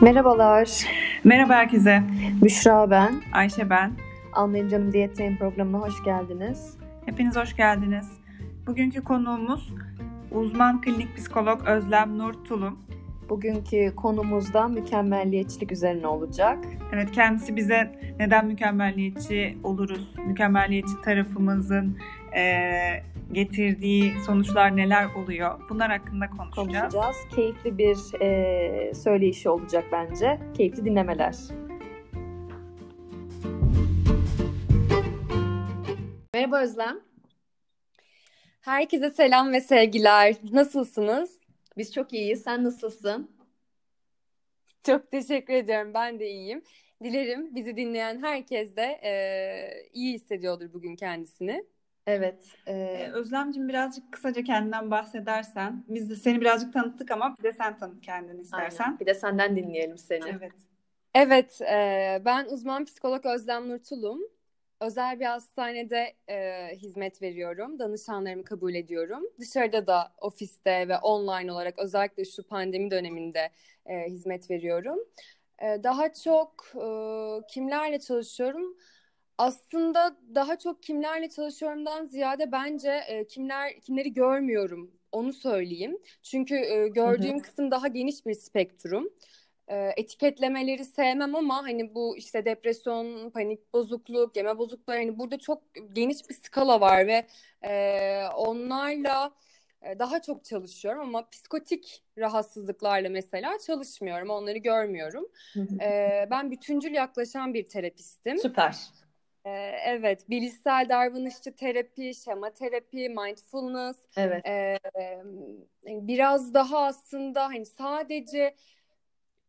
Merhabalar. Merhaba herkese. Büşra ben. Ayşe ben. Almayayım Canım Diyetteyim programına hoş geldiniz. Hepiniz hoş geldiniz. Bugünkü konuğumuz uzman klinik psikolog Özlem Nur Tulum. Bugünkü konumuz da mükemmelliyetçilik üzerine olacak. Evet kendisi bize neden mükemmelliyetçi oluruz, mükemmelliyetçi tarafımızın e, getirdiği sonuçlar neler oluyor bunlar hakkında konuşacağız. Konuşacağız. Keyifli bir e, söyleyişi olacak bence. Keyifli dinlemeler. Merhaba Özlem. Herkese selam ve sevgiler. Nasılsınız? Biz çok iyiyiz. Sen nasılsın? Çok teşekkür ediyorum. Ben de iyiyim. Dilerim bizi dinleyen herkes de e, iyi hissediyordur bugün kendisini. Evet. E... Özlemciğim birazcık kısaca kendinden bahsedersen. Biz de seni birazcık tanıttık ama bir de sen tanıt kendini istersen. Aynen. Bir de senden dinleyelim seni. Evet. Evet, e, ben uzman psikolog Özlem Nurtulum. Özel bir hastanede e, hizmet veriyorum. Danışanlarımı kabul ediyorum. Dışarıda da ofiste ve online olarak özellikle şu pandemi döneminde e, hizmet veriyorum. E, daha çok e, kimlerle çalışıyorum? Aslında daha çok kimlerle çalışıyorumdan ziyade bence e, kimler kimleri görmüyorum onu söyleyeyim. Çünkü e, gördüğüm hı hı. kısım daha geniş bir spektrum etiketlemeleri sevmem ama hani bu işte depresyon, panik bozukluk, yeme bozukluğu hani burada çok geniş bir skala var ve e, onlarla daha çok çalışıyorum ama psikotik rahatsızlıklarla mesela çalışmıyorum. Onları görmüyorum. e, ben bütüncül yaklaşan bir terapistim. Süper. E, evet, bilişsel davranışçı terapi, şema terapi, mindfulness. Evet. E, biraz daha aslında hani sadece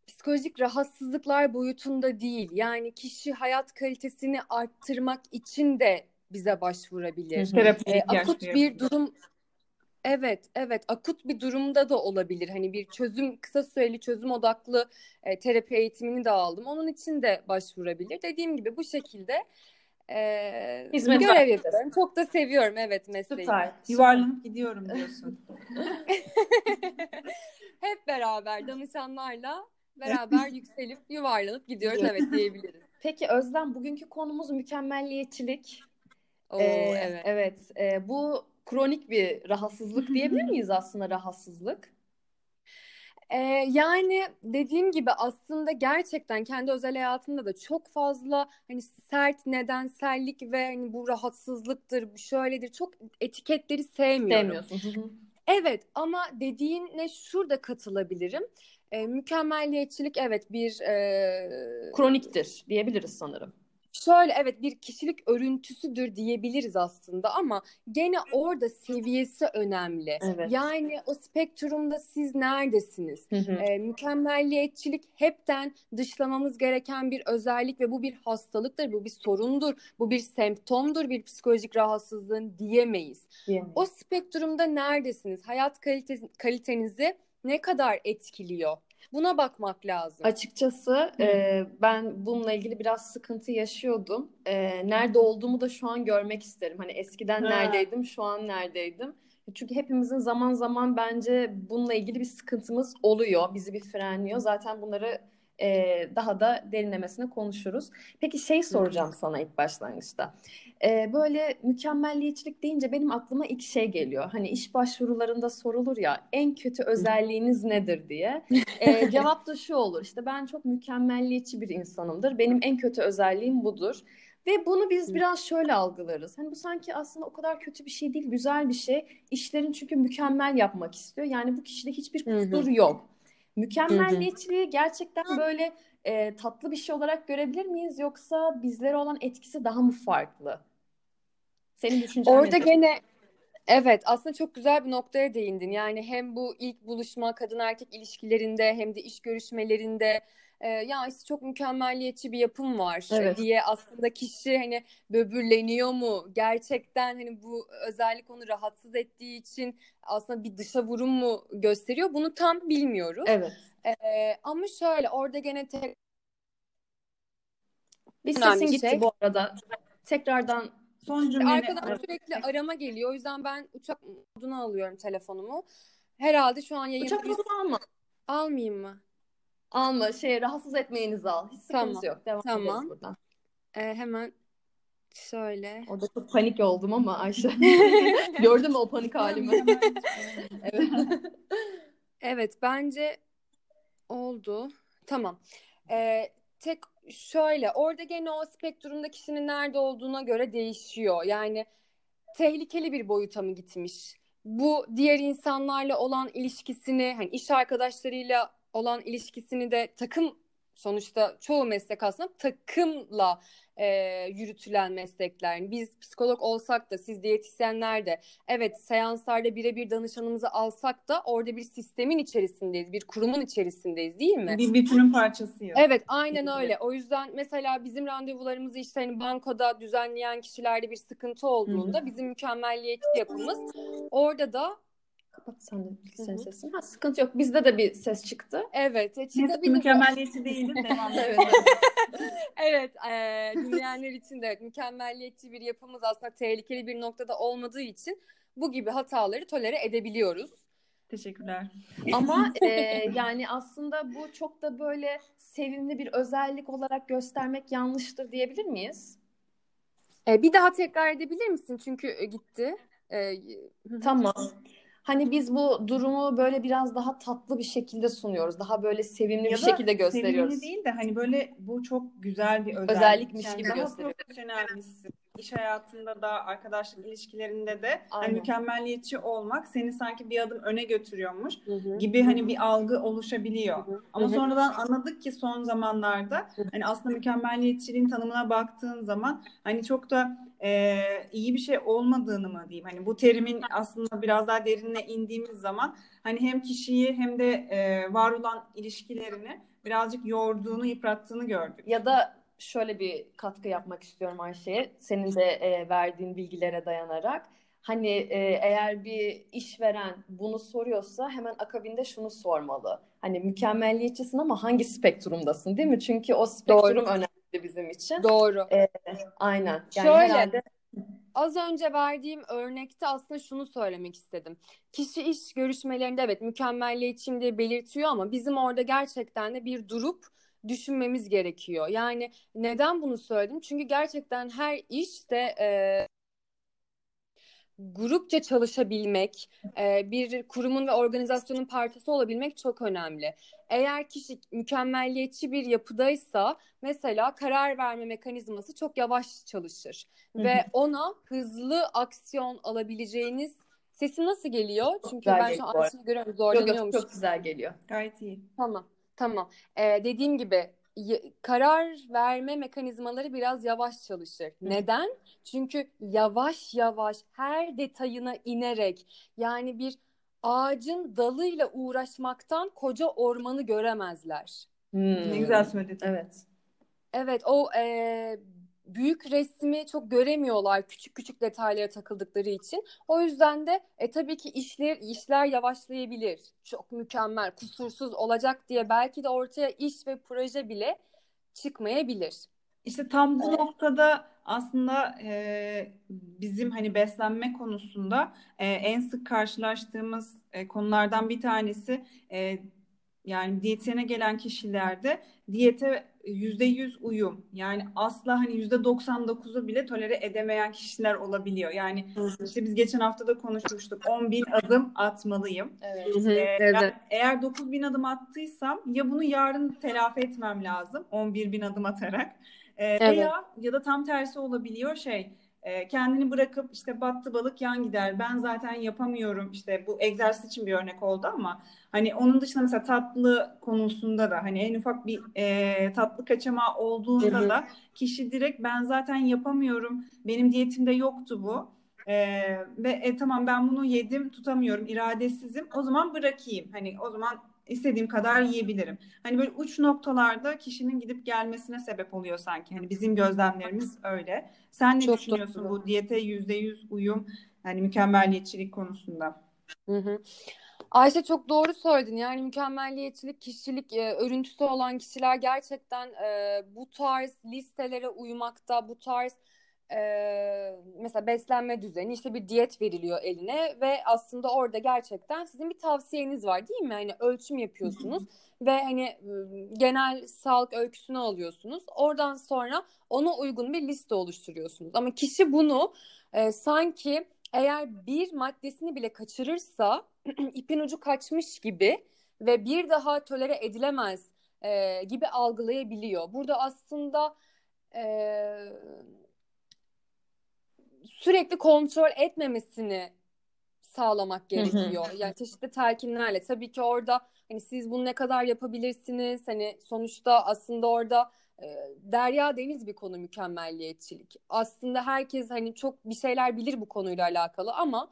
psikolojik rahatsızlıklar boyutunda değil. Yani kişi hayat kalitesini arttırmak için de bize başvurabilir. Terapi ee, akut bir durum Evet, evet. Akut bir durumda da olabilir. Hani bir çözüm, kısa süreli çözüm odaklı e, terapi eğitimini de aldım. Onun için de başvurabilir. Dediğim gibi bu şekilde e, Hizmet görev yapıyorum. Çok da seviyorum evet mesleği. Süper. Yuvarlanıp gidiyorum diyorsun. Hep beraber danışanlarla beraber yükselip yuvarlanıp gidiyoruz evet diyebiliriz. Peki Özlem bugünkü konumuz mükemmelliyetçilik. Oo, ee, evet. Evet. E, bu kronik bir rahatsızlık diyebilir miyiz aslında rahatsızlık? Ee, yani dediğim gibi aslında gerçekten kendi özel hayatımda da çok fazla hani sert nedensellik ve hani bu rahatsızlıktır, bu şöyledir çok etiketleri sevmiyorum. Sevmiyorsun. Evet ama dediğine şurada katılabilirim. E, mükemmelliyetçilik evet bir e, kroniktir diyebiliriz sanırım. Şöyle evet bir kişilik örüntüsüdür diyebiliriz aslında ama gene orada seviyesi önemli. Evet. Yani o spektrumda siz neredesiniz? Hı hı. E, mükemmelliyetçilik hepten dışlamamız gereken bir özellik ve bu bir hastalıktır, bu bir sorundur, bu bir semptomdur, bir psikolojik rahatsızlığın diyemeyiz. diyemeyiz. O spektrumda neredesiniz? Hayat kalitesi, kalitenizi ne kadar etkiliyor? Buna bakmak lazım. Açıkçası e, ben bununla ilgili biraz sıkıntı yaşıyordum. E, nerede olduğumu da şu an görmek isterim. Hani eskiden ha. neredeydim, şu an neredeydim. Çünkü hepimizin zaman zaman bence bununla ilgili bir sıkıntımız oluyor. Bizi bir frenliyor. Zaten bunları e, daha da derinlemesine konuşuruz. Peki şey soracağım sana ilk başlangıçta. E, böyle mükemmelliyetçilik deyince benim aklıma ilk şey geliyor. Hani iş başvurularında sorulur ya en kötü özelliğiniz nedir diye. E, cevap da şu olur işte ben çok mükemmelliyetçi bir insanımdır. Benim en kötü özelliğim budur. Ve bunu biz biraz şöyle algılarız. Hani bu sanki aslında o kadar kötü bir şey değil, güzel bir şey. İşlerin çünkü mükemmel yapmak istiyor. Yani bu kişide hiçbir kusur yok. Mükemmelliyetçiliği gerçekten böyle e, tatlı bir şey olarak görebilir miyiz yoksa bizlere olan etkisi daha mı farklı? Senin düşüncen Orada nedir? gene Evet aslında çok güzel bir noktaya değindin. Yani hem bu ilk buluşma kadın erkek ilişkilerinde hem de iş görüşmelerinde e, ya işte çok mükemmelliyetçi bir yapım var evet. diye aslında kişi hani böbürleniyor mu? Gerçekten hani bu özellik onu rahatsız ettiği için aslında bir dışa vurum mu gösteriyor? Bunu tam bilmiyoruz. Evet. E, ama şöyle orada gene tek bir sesin gitti şey. bu arada. Tekrardan Son cümleni... Arkadan sürekli arama geliyor. O yüzden ben uçak moduna alıyorum telefonumu. Herhalde şu an yayın... Uçak modunu alma. Almayayım mı? Alma şey rahatsız etmeyinizi al. Hiç sıkıntı Tamam, yok. Devam tamam. buradan. Ee, hemen şöyle. Orada çok panik oldum ama Ayşe. Gördün mü o panik halimi? evet. Evet bence oldu. Tamam. Ee, tek şöyle orada gene o spektrumda kişinin nerede olduğuna göre değişiyor. Yani tehlikeli bir boyuta mı gitmiş? Bu diğer insanlarla olan ilişkisini, hani iş arkadaşlarıyla olan ilişkisini de takım sonuçta çoğu meslek aslında takımla e, yürütülen meslekler. Yani biz psikolog olsak da siz diyetisyenler de evet seanslarda birebir danışanımızı alsak da orada bir sistemin içerisindeyiz, bir kurumun içerisindeyiz değil mi? Bir bütünün parçasıyız. Evet aynen öyle. O yüzden mesela bizim randevularımızı işte hani bankoda düzenleyen kişilerde bir sıkıntı olduğunda bizim mükemmelliyetçi yapımız orada da Kapat sen de hı. sesini. Ha, sıkıntı yok. Bizde de bir ses çıktı. evet e, Neyse çıkabilir. mükemmelliyetçi değildir. Devam. Evet, e, dinleyenler için de evet, mükemmelliyetçi bir yapımız aslında tehlikeli bir noktada olmadığı için bu gibi hataları tolere edebiliyoruz. Teşekkürler. Ama e, yani aslında bu çok da böyle sevimli bir özellik olarak göstermek yanlıştır diyebilir miyiz? E, bir daha tekrar edebilir misin? Çünkü e, gitti. E, Tamam. Hani biz bu durumu böyle biraz daha tatlı bir şekilde sunuyoruz. Daha böyle sevimli bir Ya da şekilde gösteriyoruz. Sevimli değil de hani böyle bu çok güzel bir özellik. Özellikmiş gibi daha gösteriyor. profesyonelmişsin. İş hayatında da arkadaşlık ilişkilerinde de hani mükemmelliyetçi olmak seni sanki bir adım öne götürüyormuş Hı hı. gibi hani bir algı oluşabiliyor. Hı hı. Ama Hı hı. sonradan anladık ki son zamanlarda hani aslında mükemmelliyetçiliğin tanımına baktığın zaman hani çok da e, iyi bir şey olmadığını mı diyeyim. Hani bu terimin aslında biraz daha derinine indiğimiz zaman hani hem kişiyi hem de e, var olan ilişkilerini birazcık yorduğunu, yıprattığını gördük. Ya da şöyle bir katkı yapmak istiyorum Ayşe'ye. Senin de e, verdiğin bilgilere dayanarak. Hani e, eğer bir işveren bunu soruyorsa hemen akabinde şunu sormalı. Hani mükemmelliyetçisin ama hangi spektrumdasın değil mi? Çünkü o spektrum Doğru. önemli bizim için. Doğru. Aynen. Yani Şöyle. herhalde Az önce verdiğim örnekte aslında şunu söylemek istedim. Kişi iş görüşmelerinde evet mükemmelliyetçiyim diye belirtiyor ama bizim orada gerçekten de bir durup düşünmemiz gerekiyor. Yani neden bunu söyledim? Çünkü gerçekten her işte e, grupça çalışabilmek, e, bir kurumun ve organizasyonun parçası olabilmek çok önemli. Eğer kişi mükemmelliyetçi bir yapıdaysa mesela karar verme mekanizması çok yavaş çalışır ve ona hızlı aksiyon alabileceğiniz sesim nasıl geliyor? Çünkü güzel ben şu an. Ayşe'yi görüyorum yok yok zorlanıyormuş. çok güzel geliyor. Gayet iyi. Tamam, tamam. Ee, dediğim gibi karar verme mekanizmaları biraz yavaş çalışır. Neden? Çünkü yavaş yavaş her detayına inerek yani bir ağacın dalıyla uğraşmaktan koca ormanı göremezler. Hmm. Ne güzel söyledin. Evet. Evet, o e, büyük resmi çok göremiyorlar küçük küçük detaylara takıldıkları için. O yüzden de e, tabii ki işler işler yavaşlayabilir. Çok mükemmel, kusursuz olacak diye belki de ortaya iş ve proje bile çıkmayabilir. İşte tam bu noktada aslında e, bizim hani beslenme konusunda e, en sık karşılaştığımız e, konulardan bir tanesi e, yani diyetisyene gelen kişilerde diyete yüzde yüz uyum yani asla hani yüzde 99'u bile tolere edemeyen kişiler olabiliyor. Yani işte biz geçen hafta da konuşmuştuk 10 bin adım atmalıyım. Evet. Ee, evet. eğer 9 bin adım attıysam ya bunu yarın telafi etmem lazım 11 bin adım atarak Ee, Evet. veya ya da tam tersi olabiliyor şey e, kendini bırakıp işte battı balık yan gider. Ben zaten yapamıyorum. İşte bu egzersiz için bir örnek oldu ama hani onun dışında mesela tatlı konusunda da hani en ufak bir e, tatlı kaçamağı olduğunda da kişi direkt ben zaten yapamıyorum benim diyetimde yoktu bu ee, ve e, tamam ben bunu yedim tutamıyorum iradesizim o zaman bırakayım. Hani o zaman istediğim kadar yiyebilirim. Hani böyle uç noktalarda kişinin gidip gelmesine sebep oluyor sanki. Hani bizim gözlemlerimiz öyle. Sen ne Çok düşünüyorsun doğru. bu diyete yüzde yüz uyum hani mükemmelliyetçilik konusunda? Hı hı. Ayşe çok doğru söyledin. Yani mükemmelliyetçilik, kişilik e, örüntüsü olan kişiler gerçekten e, bu tarz listelere uymakta, bu tarz e, mesela beslenme düzeni işte bir diyet veriliyor eline ve aslında orada gerçekten sizin bir tavsiyeniz var değil mi? Hani ölçüm yapıyorsunuz ve hani genel sağlık öyküsünü alıyorsunuz. Oradan sonra ona uygun bir liste oluşturuyorsunuz. Ama kişi bunu e, sanki eğer bir maddesini bile kaçırırsa ipin ucu kaçmış gibi ve bir daha tolere edilemez e, gibi algılayabiliyor. Burada aslında e, sürekli kontrol etmemesini sağlamak gerekiyor. Yani çeşitli telkinlerle. Tabii ki orada hani siz bunu ne kadar yapabilirsiniz? Hani sonuçta aslında orada e, derya deniz bir konu mükemmelliyetçilik. Aslında herkes hani çok bir şeyler bilir bu konuyla alakalı ama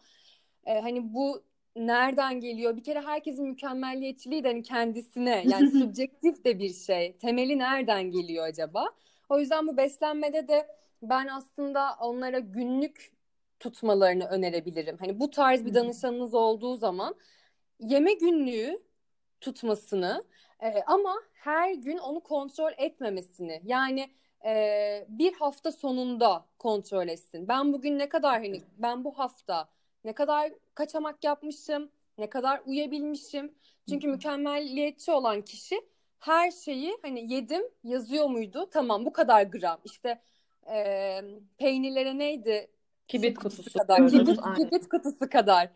e, hani bu nereden geliyor? Bir kere herkesin mükemmelliyetçiliği de hani kendisine yani subjektif de bir şey. Temeli nereden geliyor acaba? O yüzden bu beslenmede de ben aslında onlara günlük tutmalarını önerebilirim. Hani bu tarz bir danışanınız olduğu zaman yeme günlüğü tutmasını e, ama her gün onu kontrol etmemesini yani e, bir hafta sonunda kontrol etsin. Ben bugün ne kadar hani ben bu hafta ne kadar kaçamak yapmışım, ne kadar uyabilmişim. Çünkü mükemmelliyetçi olan kişi her şeyi hani yedim yazıyor muydu? Tamam bu kadar gram. İşte e, peynirlere neydi? Kibrit kutusu kadar. Kibrit, kibrit kutusu kadar.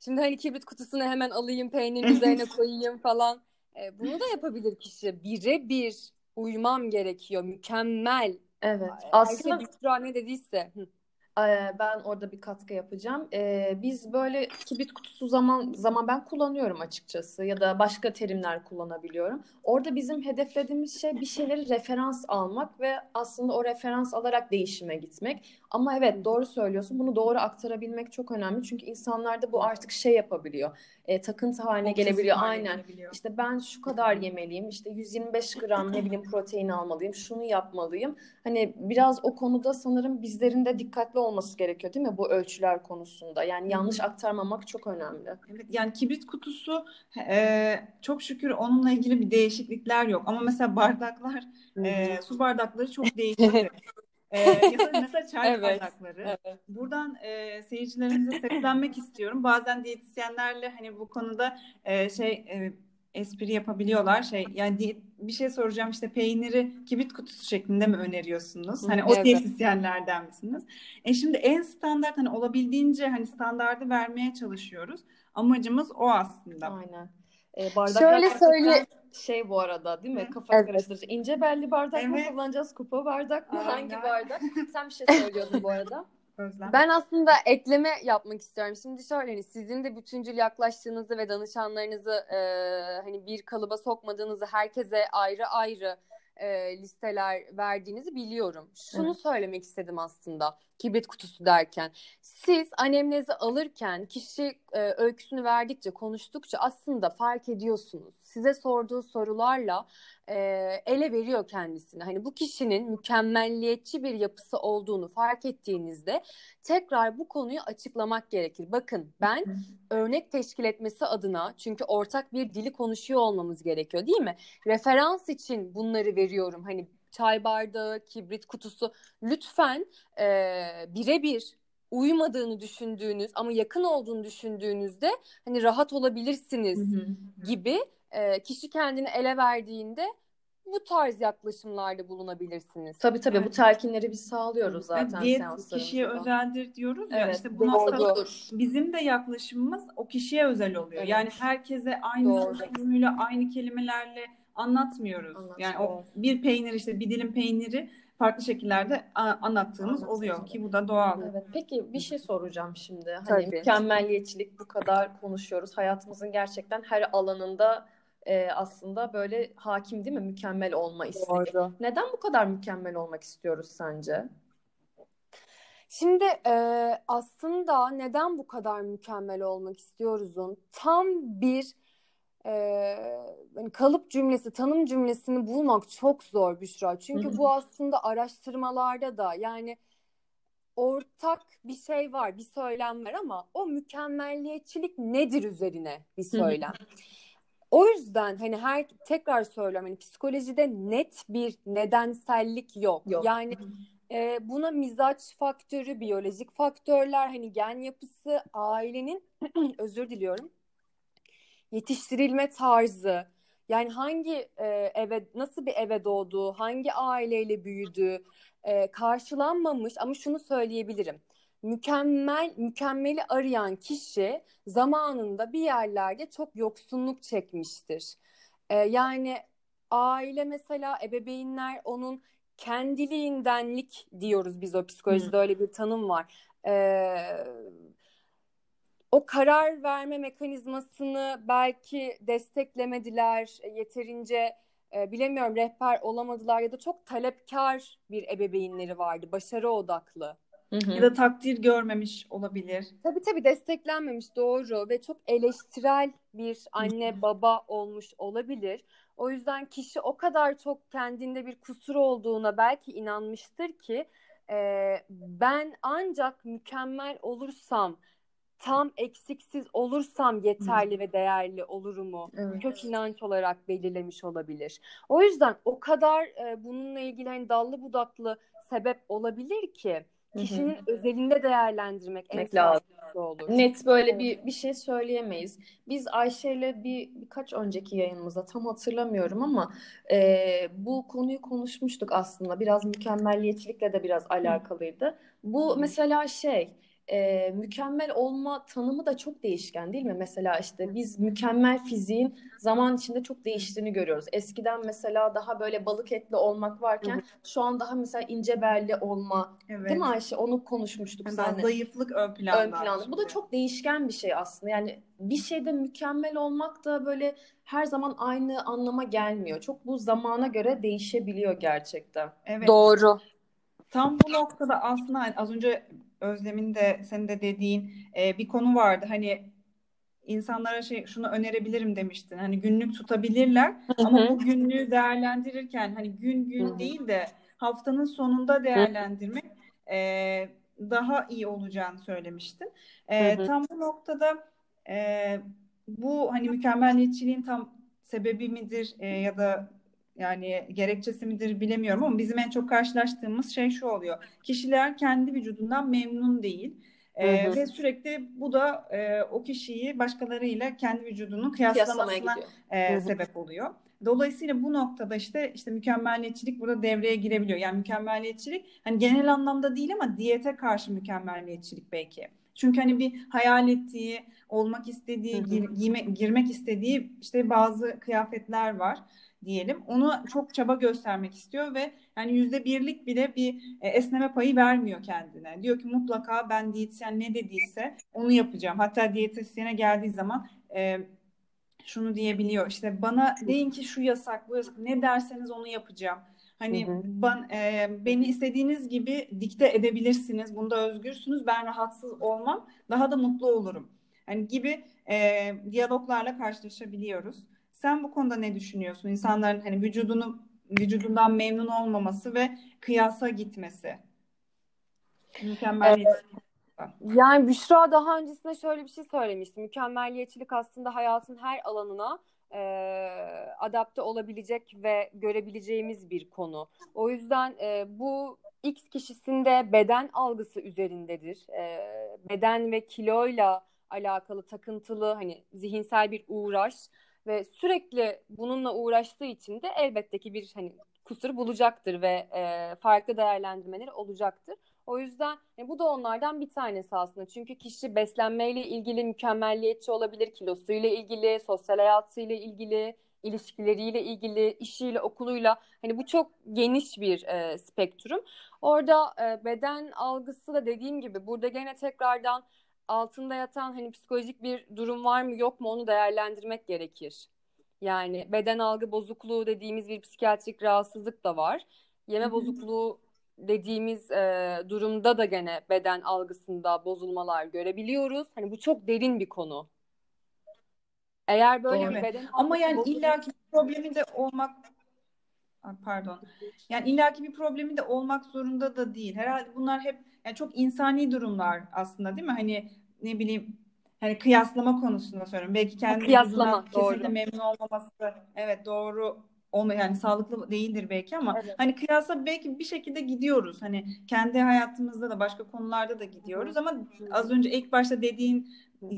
Şimdi hani kibrit kutusunu hemen alayım, peynirin üzerine koyayım falan. E, bunu da yapabilir kişi. Birebir uymam gerekiyor. Mükemmel. Evet. Aslında Aslında ne dediyse. Hı. Ben orada bir katkı yapacağım. Ee, biz böyle kibrit kutusu zaman zaman ben kullanıyorum açıkçası ya da başka terimler kullanabiliyorum. Orada bizim hedeflediğimiz şey bir şeyleri referans almak ve aslında o referans alarak değişime gitmek. Ama evet doğru söylüyorsun. Bunu doğru aktarabilmek çok önemli. Çünkü insanlarda bu artık şey yapabiliyor. E, takıntı haline Obsesif gelebiliyor. Haline Aynen. Gelebiliyor. İşte ben şu kadar yemeliyim. İşte 125 gram ne bileyim protein almalıyım. Şunu yapmalıyım. Hani biraz o konuda sanırım bizlerin de dikkatli olması gerekiyor değil mi bu ölçüler konusunda? Yani yanlış aktarmamak çok önemli. Evet yani kibrit kutusu e, çok şükür onunla ilgili bir değişiklikler yok. Ama mesela bardaklar e, su bardakları çok değişti. ee, ya da mesela çay evet, bardakları. Evet. Buradan e, seyircilerimize seslenmek istiyorum. Bazen diyetisyenlerle hani bu konuda e, şey e, espri yapabiliyorlar. Şey yani bir şey soracağım işte peyniri kibrit kutusu şeklinde mi öneriyorsunuz? Hani o evet. diyetisyenlerden misiniz? E şimdi en standart hani olabildiğince hani standardı vermeye çalışıyoruz. Amacımız o aslında. Aynen. E, bardaklar Şöyle söyle şey bu arada değil mi? Kafa evet. karıştırıcı. İnce belli bardak evet. mı kullanacağız? Kupa bardak mı? Aynen. Hangi bardak? Sen bir şey söylüyordun bu arada. Özlem. Ben aslında ekleme yapmak istiyorum. Şimdi şöyle hani sizin de bütüncül yaklaştığınızı ve danışanlarınızı e, hani bir kalıba sokmadığınızı herkese ayrı ayrı e, listeler verdiğinizi biliyorum. Şunu evet. söylemek istedim aslında kibrit kutusu derken. Siz anemnezi alırken kişi e, öyküsünü verdikçe, konuştukça aslında fark ediyorsunuz. Size sorduğu sorularla e, ele veriyor kendisini. Hani bu kişinin mükemmelliyetçi bir yapısı olduğunu fark ettiğinizde tekrar bu konuyu açıklamak gerekir. Bakın ben örnek teşkil etmesi adına çünkü ortak bir dili konuşuyor olmamız gerekiyor değil mi? Referans için bunları veriyorum. Hani çay bardağı, kibrit kutusu lütfen e, birebir uymadığını düşündüğünüz ama yakın olduğunu düşündüğünüzde hani rahat olabilirsiniz hı hı. gibi e, kişi kendini ele verdiğinde bu tarz yaklaşımlarda bulunabilirsiniz. Tabii tabii evet. bu telkinleri biz sağlıyoruz zaten diyet kişiye özeldir diyoruz ya evet, işte bu noktada bizim de yaklaşımımız o kişiye özel oluyor. Evet. Yani herkese aynı formüyle aynı kelimelerle anlatmıyoruz. Anladım. Yani o bir peynir işte bir dilim peyniri farklı şekillerde anlattığımız oluyor ki bu da doğal. Evet. Peki bir şey soracağım şimdi. Hani Tabii. mükemmelliyetçilik bu kadar konuşuyoruz. Hayatımızın gerçekten her alanında e, aslında böyle hakim değil mi? Mükemmel olma isteği. Doğru. Neden bu kadar mükemmel olmak istiyoruz sence? Şimdi e, aslında neden bu kadar mükemmel olmak istiyoruzun tam bir e, yani kalıp cümlesi, tanım cümlesini bulmak çok zor Büşra. Çünkü bu aslında araştırmalarda da yani ortak bir şey var, bir söylem var ama o mükemmelliyetçilik nedir üzerine bir söylem. O yüzden hani her tekrar söylüyorum hani psikolojide net bir nedensellik yok. yok. Yani E, buna mizaç faktörü, biyolojik faktörler, hani gen yapısı, ailenin özür diliyorum yetiştirilme tarzı, yani hangi e, eve, nasıl bir eve doğdu, hangi aileyle büyüdü, e, karşılanmamış ama şunu söyleyebilirim. Mükemmel, mükemmeli arayan kişi zamanında bir yerlerde çok yoksunluk çekmiştir. E, yani aile mesela ebeveynler onun kendiliğindenlik diyoruz biz o psikolojide öyle bir tanım var. Ee, o karar verme mekanizmasını belki desteklemediler, yeterince e, bilemiyorum rehber olamadılar ya da çok talepkar bir ebeveynleri vardı, başarı odaklı. Hı hı. Ya da takdir görmemiş olabilir. Tabii tabii desteklenmemiş doğru ve çok eleştirel bir anne baba olmuş olabilir. O yüzden kişi o kadar çok kendinde bir kusur olduğuna belki inanmıştır ki e, ben ancak mükemmel olursam tam eksiksiz olursam yeterli Hı. ve değerli olurumu evet. kök inanç olarak belirlemiş olabilir. O yüzden o kadar e, bununla ilgili hani dallı budaklı sebep olabilir ki kişinin Hı-hı. özelinde değerlendirmek en sağlıklısı olur. Net böyle bir bir şey söyleyemeyiz. Biz Ayşe ile bir birkaç önceki yayınımızda tam hatırlamıyorum ama e, bu konuyu konuşmuştuk aslında. Biraz mükemmelliyetçilikle de biraz alakalıydı. Bu mesela şey e, mükemmel olma tanımı da çok değişken değil mi? Mesela işte biz mükemmel fiziğin zaman içinde çok değiştiğini görüyoruz. Eskiden mesela daha böyle balık etli olmak varken Hı-hı. şu an daha mesela ince belli olma. Evet. Değil mi Ayşe? Onu konuşmuştuk yani seninle. Zayıflık ön planda. Ön planda. Bu da çok değişken bir şey aslında. Yani bir şeyde mükemmel olmak da böyle her zaman aynı anlama gelmiyor. Çok bu zamana göre değişebiliyor gerçekten. Evet. Doğru. Tam bu noktada aslında hani az önce Özlem'in de senin de dediğin e, bir konu vardı. Hani insanlara şey şunu önerebilirim demiştin. Hani günlük tutabilirler Hı-hı. ama bu günlüğü değerlendirirken hani gün gün Hı-hı. değil de haftanın sonunda değerlendirmek e, daha iyi olacağını söylemiştin. E, tam bu noktada e, bu hani mükemmeliyetçiliğin tam sebebi midir e, ya da yani gerekçesi midir bilemiyorum ama bizim en çok karşılaştığımız şey şu oluyor. Kişiler kendi vücudundan memnun değil. Ee, ve sürekli bu da e, o kişiyi başkalarıyla kendi vücudunun kıyaslamasına e, sebep oluyor. Dolayısıyla bu noktada işte işte mükemmeliyetçilik burada devreye girebiliyor. Yani mükemmeliyetçilik hani genel anlamda değil ama diyete karşı mükemmeliyetçilik belki. Çünkü hani bir hayal ettiği, olmak istediği, gir, giyme, girmek istediği işte bazı kıyafetler var diyelim. Onu çok çaba göstermek istiyor ve yani yüzde birlik bile bir e, esneme payı vermiyor kendine. Diyor ki mutlaka ben diyetisyen ne dediyse onu yapacağım. Hatta diyetisyene geldiği zaman e, şunu diyebiliyor işte bana deyin ki şu yasak bu yasak ne derseniz onu yapacağım. Hani hı hı. Ben, e, beni istediğiniz gibi dikte edebilirsiniz. Bunda özgürsünüz. Ben rahatsız olmam. Daha da mutlu olurum. Hani gibi e, diyaloglarla karşılaşabiliyoruz. Sen bu konuda ne düşünüyorsun? İnsanların hani vücudunu vücudundan memnun olmaması ve kıyasa gitmesi. Mükemmeliyet. Evet. Yani Büşra daha öncesinde şöyle bir şey söylemişti. Mükemmelliyetçilik aslında hayatın her alanına e, adapte olabilecek ve görebileceğimiz bir konu. O yüzden e, bu X kişisinde beden algısı üzerindedir. E, beden ve kiloyla alakalı takıntılı hani zihinsel bir uğraş ve sürekli bununla uğraştığı için de elbette ki bir hani kusur bulacaktır ve e, farklı değerlendirmeleri olacaktır. O yüzden e, bu da onlardan bir tanesi aslında. Çünkü kişi beslenmeyle ilgili mükemmelliyetçi olabilir, kilosuyla ilgili, sosyal hayatıyla ilgili, ilişkileriyle ilgili, işiyle, okuluyla. Hani bu çok geniş bir e, spektrum. Orada e, beden algısı da dediğim gibi burada gene tekrardan altında yatan hani psikolojik bir durum var mı yok mu onu değerlendirmek gerekir. Yani beden algı bozukluğu dediğimiz bir psikiyatrik rahatsızlık da var. Yeme bozukluğu dediğimiz e, durumda da gene beden algısında bozulmalar görebiliyoruz. Hani bu çok derin bir konu. Eğer böyle Doğru. bir beden ama yani bozulma... illaki problemi de olmak pardon. Yani illaki bir problemi de olmak zorunda da değil. Herhalde bunlar hep yani çok insani durumlar aslında değil mi? Hani ne bileyim hani kıyaslama konusunda söylüyorum. Belki kendi kıyaslama doğru. memnun olmaması evet doğru olma yani sağlıklı değildir belki ama Evet. hani kıyasla belki bir şekilde gidiyoruz. Hani kendi hayatımızda da başka konularda da gidiyoruz ama az önce ilk başta dediğin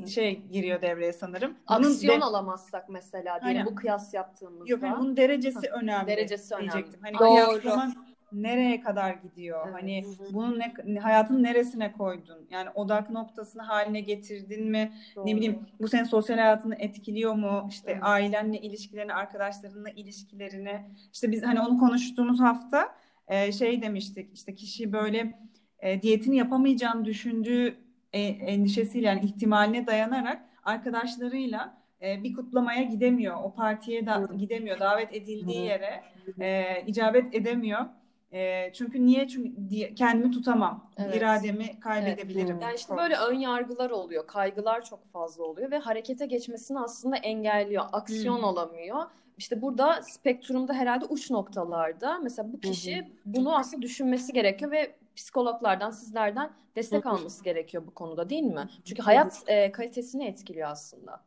şey giriyor devreye sanırım. Bunun Aksiyon de- alamazsak mesela diyelim Aynen. bu kıyas yaptığımızda. Yok yani bunun derecesi önemli. Derecesi önemli. diyecektim. Hani Doğru. kıyaslama nereye kadar gidiyor? Evet. Hani bunun ne, hayatın neresine koydun? Yani odak noktasını haline getirdin mi? Ne bileyim bu senin sosyal hayatını etkiliyor mu? İşte Evet. ailenle ilişkilerini, arkadaşlarınla ilişkilerini. İşte biz hani onu konuştuğumuz hafta e, şey demiştik. İşte kişi böyle e, diyetini yapamayacağını düşündüğü e, endişesiyle yani ihtimaline dayanarak arkadaşlarıyla e, bir kutlamaya gidemiyor. O partiye da gidemiyor. Davet edildiği yere e, icabet edemiyor. E, çünkü niye? Çünkü diye- kendimi tutamam. Evet. İrademi kaybedebilirim. Evet. Yani işte böyle ön yargılar oluyor, kaygılar çok fazla oluyor ve harekete geçmesini aslında engelliyor, aksiyon Hmm. alamıyor. İşte burada spektrumda herhalde uç noktalarda mesela bu kişi bunu aslında düşünmesi gerekiyor ve psikologlardan, sizlerden destek Hı hı. alması gerekiyor bu konuda değil mi? Çünkü hayat e, kalitesini etkiliyor aslında.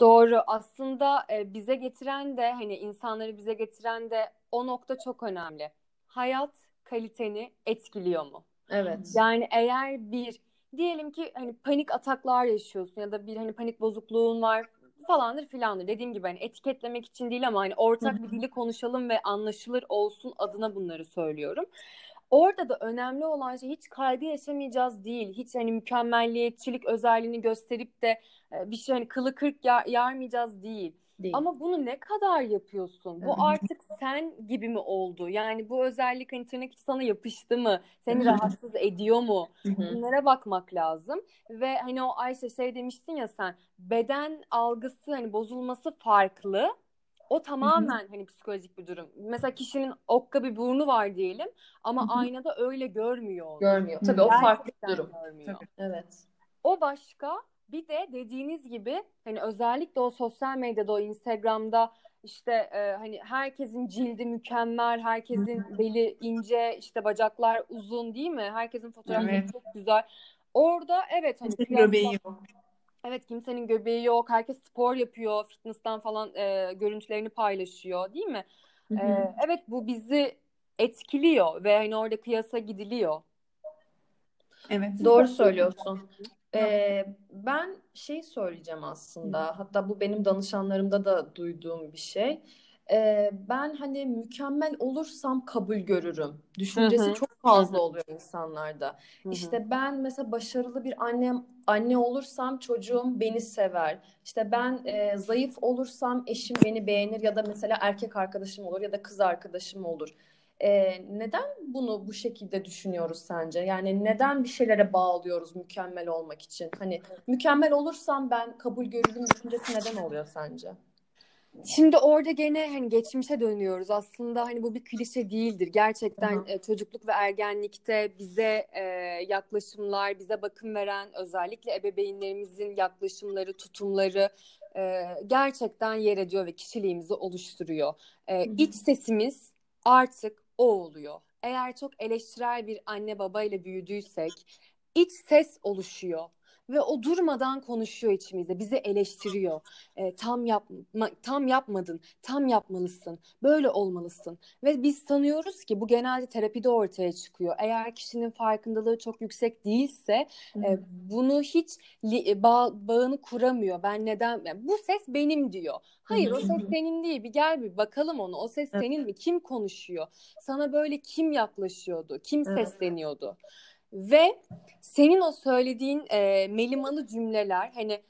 Doğru. Aslında e, bize getiren de hani insanları bize getiren de o nokta çok önemli. Hayat kaliteni etkiliyor mu? Evet. Yani eğer bir diyelim ki hani panik ataklar yaşıyorsun ya da bir hani panik bozukluğun var falandır filandır. Dediğim gibi hani etiketlemek için değil ama hani ortak bir dili konuşalım ve anlaşılır olsun adına bunları söylüyorum. Orada da önemli olan şey hiç kaygı yaşamayacağız değil. Hiç hani mükemmelliyetçilik özelliğini gösterip de e, bir şey hani kılı kırk yar- yarmayacağız değil. Değil. Ama bunu ne kadar yapıyorsun? Bu artık sen gibi mi oldu? Yani bu özellik hani tırnak içi sana yapıştı mı? Seni rahatsız ediyor mu? Bunlara bakmak lazım. Ve hani o Ayşe şey demiştin ya sen beden algısı hani bozulması farklı. O tamamen hani psikolojik bir durum. Mesela kişinin okka bir burnu var diyelim ama aynada öyle görmüyor onu. Görmüyor. Tabii o farklı bir durum. görmüyor. Tabii. Evet. O başka. Bir de dediğiniz gibi hani özellikle o sosyal medyada, o Instagram'da işte e, hani herkesin cildi mükemmel, herkesin beli ince, işte bacaklar uzun değil mi? Herkesin fotoğrafları Evet. çok güzel. Orada evet hani Kimsenin göbeği yok. Evet kimsenin göbeği yok. Herkes spor yapıyor. Fitness'tan falan e, görüntülerini paylaşıyor, değil mi? Hı hı. E, evet bu bizi etkiliyor ve hani orada kıyasa gidiliyor. Evet. Doğru söylüyorsun. Ee, ben şey söyleyeceğim aslında. Hatta bu benim danışanlarımda da duyduğum bir şey. Ee, ben hani mükemmel olursam kabul görürüm. Düşüncesi Hı hı. çok fazla oluyor insanlarda. Hı hı. İşte ben mesela başarılı bir annem anne olursam çocuğum beni sever. İşte ben e, zayıf olursam eşim beni beğenir ya da mesela erkek arkadaşım olur ya da kız arkadaşım olur. E, neden bunu bu şekilde düşünüyoruz sence? Yani neden bir şeylere bağlıyoruz mükemmel olmak için? Hani mükemmel olursam ben kabul görürüm düşüncesi neden oluyor sence? Şimdi orada gene hani geçmişe dönüyoruz. Aslında hani bu bir klişe değildir. Gerçekten Hı hı. e, çocukluk ve ergenlikte bize e, yaklaşımlar, bize bakım veren özellikle ebeveynlerimizin yaklaşımları, tutumları e, gerçekten yer ediyor ve kişiliğimizi oluşturuyor. E, iç sesimiz artık o oluyor. Eğer çok eleştirel bir anne babayla büyüdüysek iç ses oluşuyor. Ve o durmadan konuşuyor içimizde, bizi eleştiriyor. E, tam yapma, tam yapmadın, tam yapmalısın, böyle olmalısın. Ve biz sanıyoruz ki bu genelde terapide ortaya çıkıyor. Eğer kişinin farkındalığı çok yüksek değilse e, bunu hiç li- e, bağ, bağını kuramıyor. Ben neden? yani bu ses benim diyor. Hayır, o ses senin değil. Bir gel bir bakalım onu. O ses senin mi? Kim konuşuyor? Sana böyle kim yaklaşıyordu? Kim Evet. Ve senin o söylediğin e, melimalı cümleler hani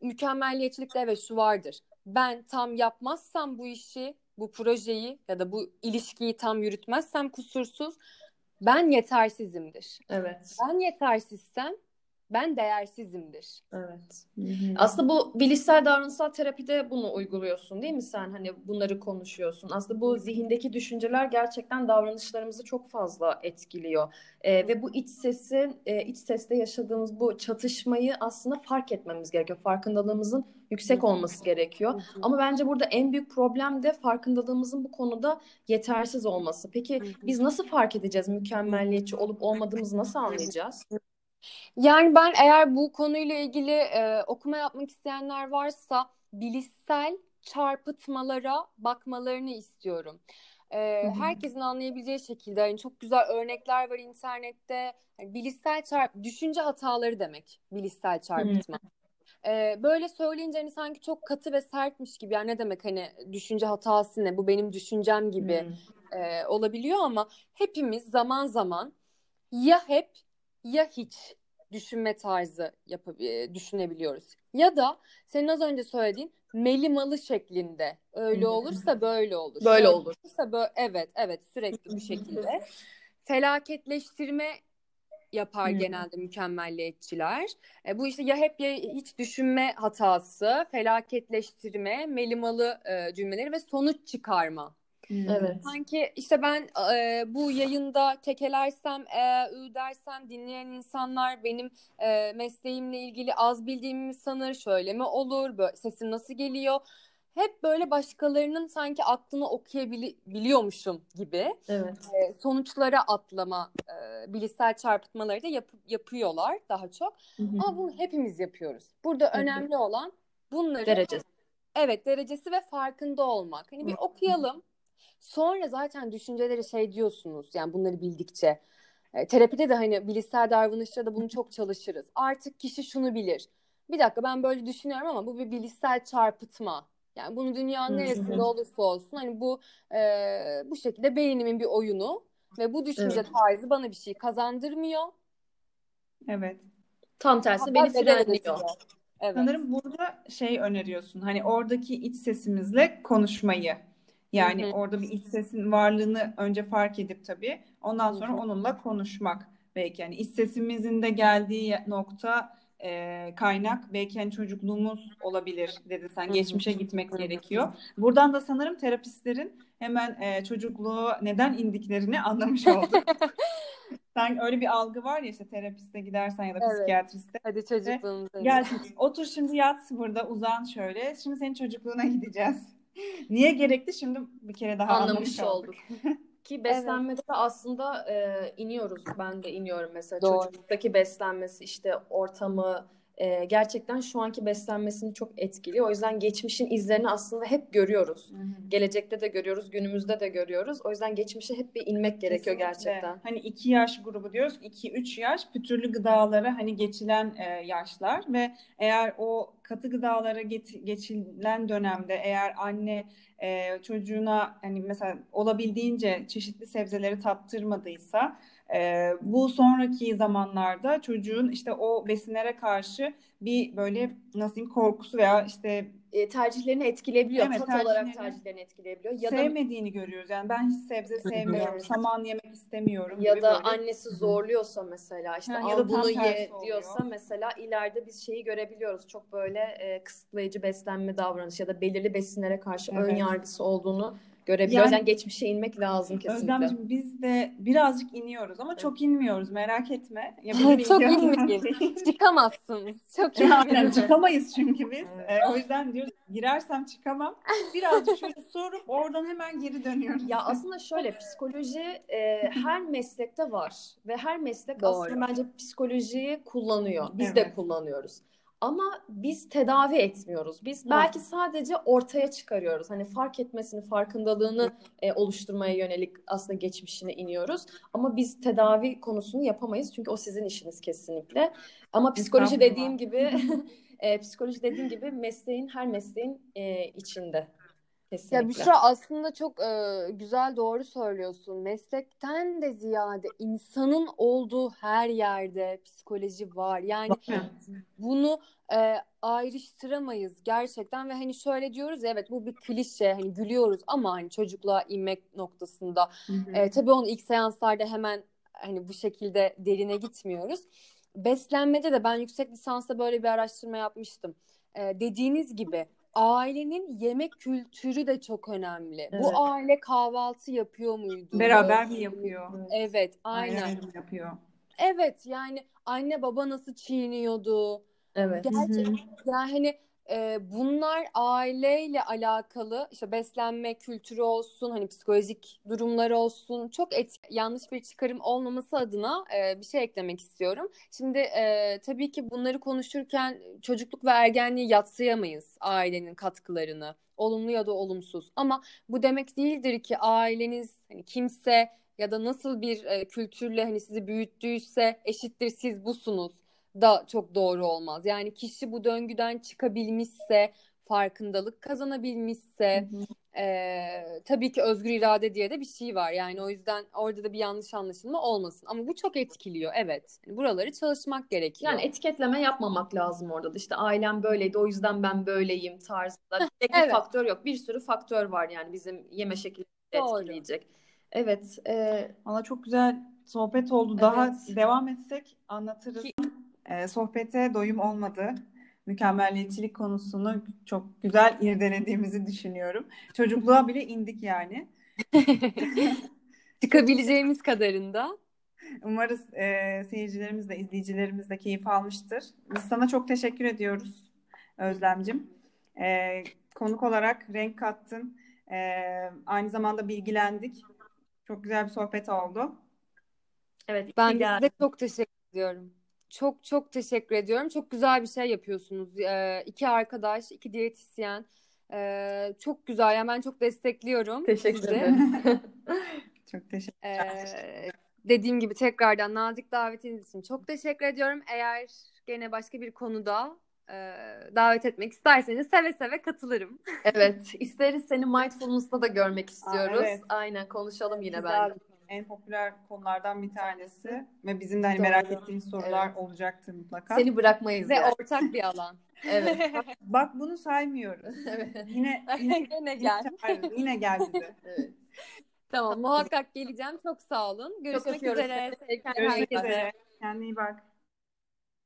mükemmelliyetçilikte evet şu vardır. Ben tam yapmazsam bu işi, bu projeyi ya da bu ilişkiyi tam yürütmezsem kusursuz ben yetersizimdir. Evet. Ben yetersizsem ben değersizimdir. Evet. Aslında bu bilişsel davranışsal terapide bunu uyguluyorsun değil mi sen? Hani bunları konuşuyorsun. Aslında bu zihindeki düşünceler gerçekten davranışlarımızı çok fazla etkiliyor. Ee, ve bu iç sesin, e, iç sesle yaşadığımız bu çatışmayı aslında fark etmemiz gerekiyor. Farkındalığımızın yüksek olması gerekiyor. Ama bence burada en büyük problem de farkındalığımızın bu konuda yetersiz olması. Peki biz nasıl fark edeceğiz? Mükemmelliyetçi olup olmadığımızı nasıl anlayacağız? Yani ben eğer bu konuyla ilgili e, okuma yapmak isteyenler varsa bilişsel çarpıtmalara bakmalarını istiyorum. Ee, herkesin anlayabileceği şekilde yani çok güzel örnekler var internette. Yani bilişsel çarp düşünce hataları demek bilişsel çarpıtma. Ee, böyle söyleyince hani sanki çok katı ve sertmiş gibi yani ne demek hani düşünce hatası ne bu benim düşüncem gibi e, olabiliyor ama hepimiz zaman zaman ya hep ya hiç düşünme tarzı yapab- e, düşünebiliyoruz. Ya da senin az önce söylediğin melimalı şeklinde. Öyle olursa böyle olur. Böyle olur. olursa böyle evet evet sürekli bu şekilde. Felaketleştirme yapar genelde mükemmelliyetçiler. E, bu işte ya hep ya hiç düşünme hatası, felaketleştirme, melimalı e, cümleleri ve sonuç çıkarma. Evet. Sanki işte ben e, bu yayında tekelersem, e, ü dersem dinleyen insanlar benim e, mesleğimle ilgili az bildiğimi mi sanır, şöyle mi olur, böyle, sesim nasıl geliyor? Hep böyle başkalarının sanki aklını okuyabiliyormuşum gibi Evet. e, sonuçlara atlama, e, bilişsel çarpıtmaları da yap- yapıyorlar daha çok. Ama bunu hepimiz yapıyoruz. Burada Evet. önemli olan bunları Derecesi. Evet derecesi ve farkında olmak. Hani bir okuyalım. Sonra zaten düşünceleri şey diyorsunuz yani bunları bildikçe. E, terapide de hani bilişsel davranışta da bunu çok çalışırız. Artık kişi şunu bilir. Bir dakika ben böyle düşünüyorum ama bu bir bilişsel çarpıtma. Yani bunu dünyanın neresinde olursa olsun hani bu e, bu şekilde beynimin bir oyunu ve bu düşünce Evet. tarzı bana bir şey kazandırmıyor. Evet. Tam tersi Hatta beni frenliyor. Evet. Sanırım burada şey öneriyorsun. Hani oradaki iç sesimizle konuşmayı. Yani Hı hı. orada bir iç sesin varlığını önce fark edip tabii ondan sonra Hı hı. onunla konuşmak. Belki yani iç sesimizin de geldiği nokta e, kaynak belki hani çocukluğumuz olabilir dedin sen. Hı hı. Geçmişe gitmek Hı hı. gerekiyor. Buradan da sanırım terapistlerin hemen e, çocukluğu neden indiklerini anlamış olduk. Sen öyle bir algı var ya işte terapiste gidersen ya da Evet. psikiyatriste. Hadi çocukluğumuza Gel otur şimdi yat burada uzan şöyle. Şimdi senin çocukluğuna gideceğiz. Niye gerekli? Şimdi bir kere daha Anlamış anlamış olduk. olduk. Ki beslenmede de aslında e, iniyoruz. Ben de iniyorum mesela. Doğru. Çocukluktaki beslenmesi işte ortamı e, gerçekten şu anki beslenmesini çok etkiliyor. O yüzden geçmişin izlerini aslında hep görüyoruz. Gelecekte de görüyoruz, günümüzde de görüyoruz. O yüzden geçmişe hep bir inmek gerekiyor Kesinlikle. gerçekten. Hani iki yaş grubu diyoruz. 2-3 yaş pütürlü gıdalara hani geçilen e, yaşlar ve eğer o katı gıdalara get- geçilen dönemde eğer anne e, çocuğuna hani mesela olabildiğince çeşitli sebzeleri tattırmadıysa e, bu sonraki zamanlarda çocuğun işte o besinlere karşı bir böyle nasıl diyeyim korkusu veya işte E, tercihlerini etkileyebiliyor. Evet, Tat tercihlerini- olarak tercihlerini etkileyebiliyor. Ya da sevmediğini görüyoruz. Yani ben hiç sebze sevmiyorum, saman yemek istemiyorum Ya da böyle. annesi zorluyorsa mesela işte al ya da bunu ye oluyor. diyorsa mesela ileride biz şeyi görebiliyoruz. Çok böyle e, kısıtlayıcı beslenme davranışı ya da belirli besinlere karşı ön Evet. yargısı olduğunu görebiliyoruz. Yani- Yani, geçmişe inmek lazım kesinlikle. Özlemciğim biz de birazcık iniyoruz ama çok inmiyoruz merak etme. Ya Çok inmeyin. Çıkamazsınız. Çok iyi. çıkamayız çünkü biz. Evet. Ee, o yüzden diyoruz girersem çıkamam. Birazcık şöyle sorup oradan hemen geri dönüyoruz. Ya aslında şöyle psikoloji e, her meslekte var ve her meslek Doğru. aslında bence psikolojiyi kullanıyor. Biz de Evet. kullanıyoruz. Ama biz tedavi etmiyoruz. Biz belki sadece ortaya çıkarıyoruz. Hani fark etmesini, farkındalığını e, oluşturmaya yönelik aslında geçmişine iniyoruz. Ama biz tedavi konusunu yapamayız çünkü o sizin işiniz kesinlikle. Ama psikoloji dediğim gibi e, psikoloji dediğim gibi mesleğin her mesleğin e, içinde. Kesinlikle. Ya Büşra aslında çok e, güzel doğru söylüyorsun. Meslekten de ziyade insanın olduğu her yerde psikoloji var. Yani bunu e, ayrıştıramayız gerçekten ve hani şöyle diyoruz ya evet bu bir klişe hani gülüyoruz ama hani çocukluğa inmek noktasında e, tabii onu ilk seanslarda hemen hani bu şekilde derine gitmiyoruz. Beslenmede de ben yüksek lisansta böyle bir araştırma yapmıştım. E, dediğiniz gibi ailenin yemek kültürü de çok önemli. Evet. Bu aile kahvaltı yapıyor muydu? Beraber mi yapıyor? Evet, Aynen. aynen. mi yapıyor? Evet, yani anne baba nasıl çiğniyordu? Evet. Gerçekten yani hani e, bunlar aileyle alakalı işte beslenme kültürü olsun hani psikolojik durumlar olsun çok et, yanlış bir çıkarım olmaması adına e, bir şey eklemek istiyorum. Şimdi e, tabii ki bunları konuşurken çocukluk ve ergenliği yatsıyamayız ailenin katkılarını olumlu ya da olumsuz ama bu demek değildir ki aileniz hani kimse ya da nasıl bir e, kültürle hani sizi büyüttüyse eşittir siz busunuz da çok doğru olmaz. Yani kişi bu döngüden çıkabilmişse, farkındalık kazanabilmişse, e, tabii ki özgür irade diye de bir şey var. Yani o yüzden orada da bir yanlış anlaşılma olmasın. Ama bu çok etkiliyor, evet. Yani buraları çalışmak gerekiyor. Yani etiketleme yapmamak lazım orada da. İşte ailem böyleydi, o yüzden ben böyleyim tarzında. Tek evet. bir faktör yok. Bir sürü faktör var yani bizim yeme şeklimizi etkileyecek. Evet. E... Valla çok güzel sohbet oldu. Daha evet. devam etsek anlatırız. Ki... E, sohbete doyum olmadı. Mükemmelliyetçilik konusunu çok güzel irdelediğimizi düşünüyorum. Çocukluğa bile indik yani. Çıkabileceğimiz kadarında. Umarız e, seyircilerimiz de izleyicilerimiz de keyif almıştır. Biz sana çok teşekkür ediyoruz Özlemcim. E, konuk olarak renk kattın. E, aynı zamanda bilgilendik. Çok güzel bir sohbet oldu. Evet. Ben de size çok teşekkür ediyorum. Çok çok teşekkür ediyorum. Çok güzel bir şey yapıyorsunuz. Ee, iki arkadaş, iki diyetisyen. Ee, çok güzel. Yani ben çok destekliyorum. Teşekkür ederim. çok teşekkür ee, Dediğim gibi tekrardan nazik davetiniz için çok teşekkür ediyorum. Eğer gene başka bir konuda e, davet etmek isterseniz seve seve katılırım. evet. isteriz seni mindfulness'ta da görmek istiyoruz. Aa, evet. Aynen konuşalım yine Güzel. ben en popüler konulardan bir tanesi ve bizim de hani merak ettiğimiz sorular evet. olacaktır mutlaka. Seni bırakmayız. Ve yani. ortak bir alan. evet. Bak, bak bunu saymıyoruz. evet. Yine yine, yine gel. Yine gel bize. evet. Tamam muhakkak geleceğim. Çok sağ olun. Görüşmek üzere. Görüşmek üzere. Kendine iyi bak.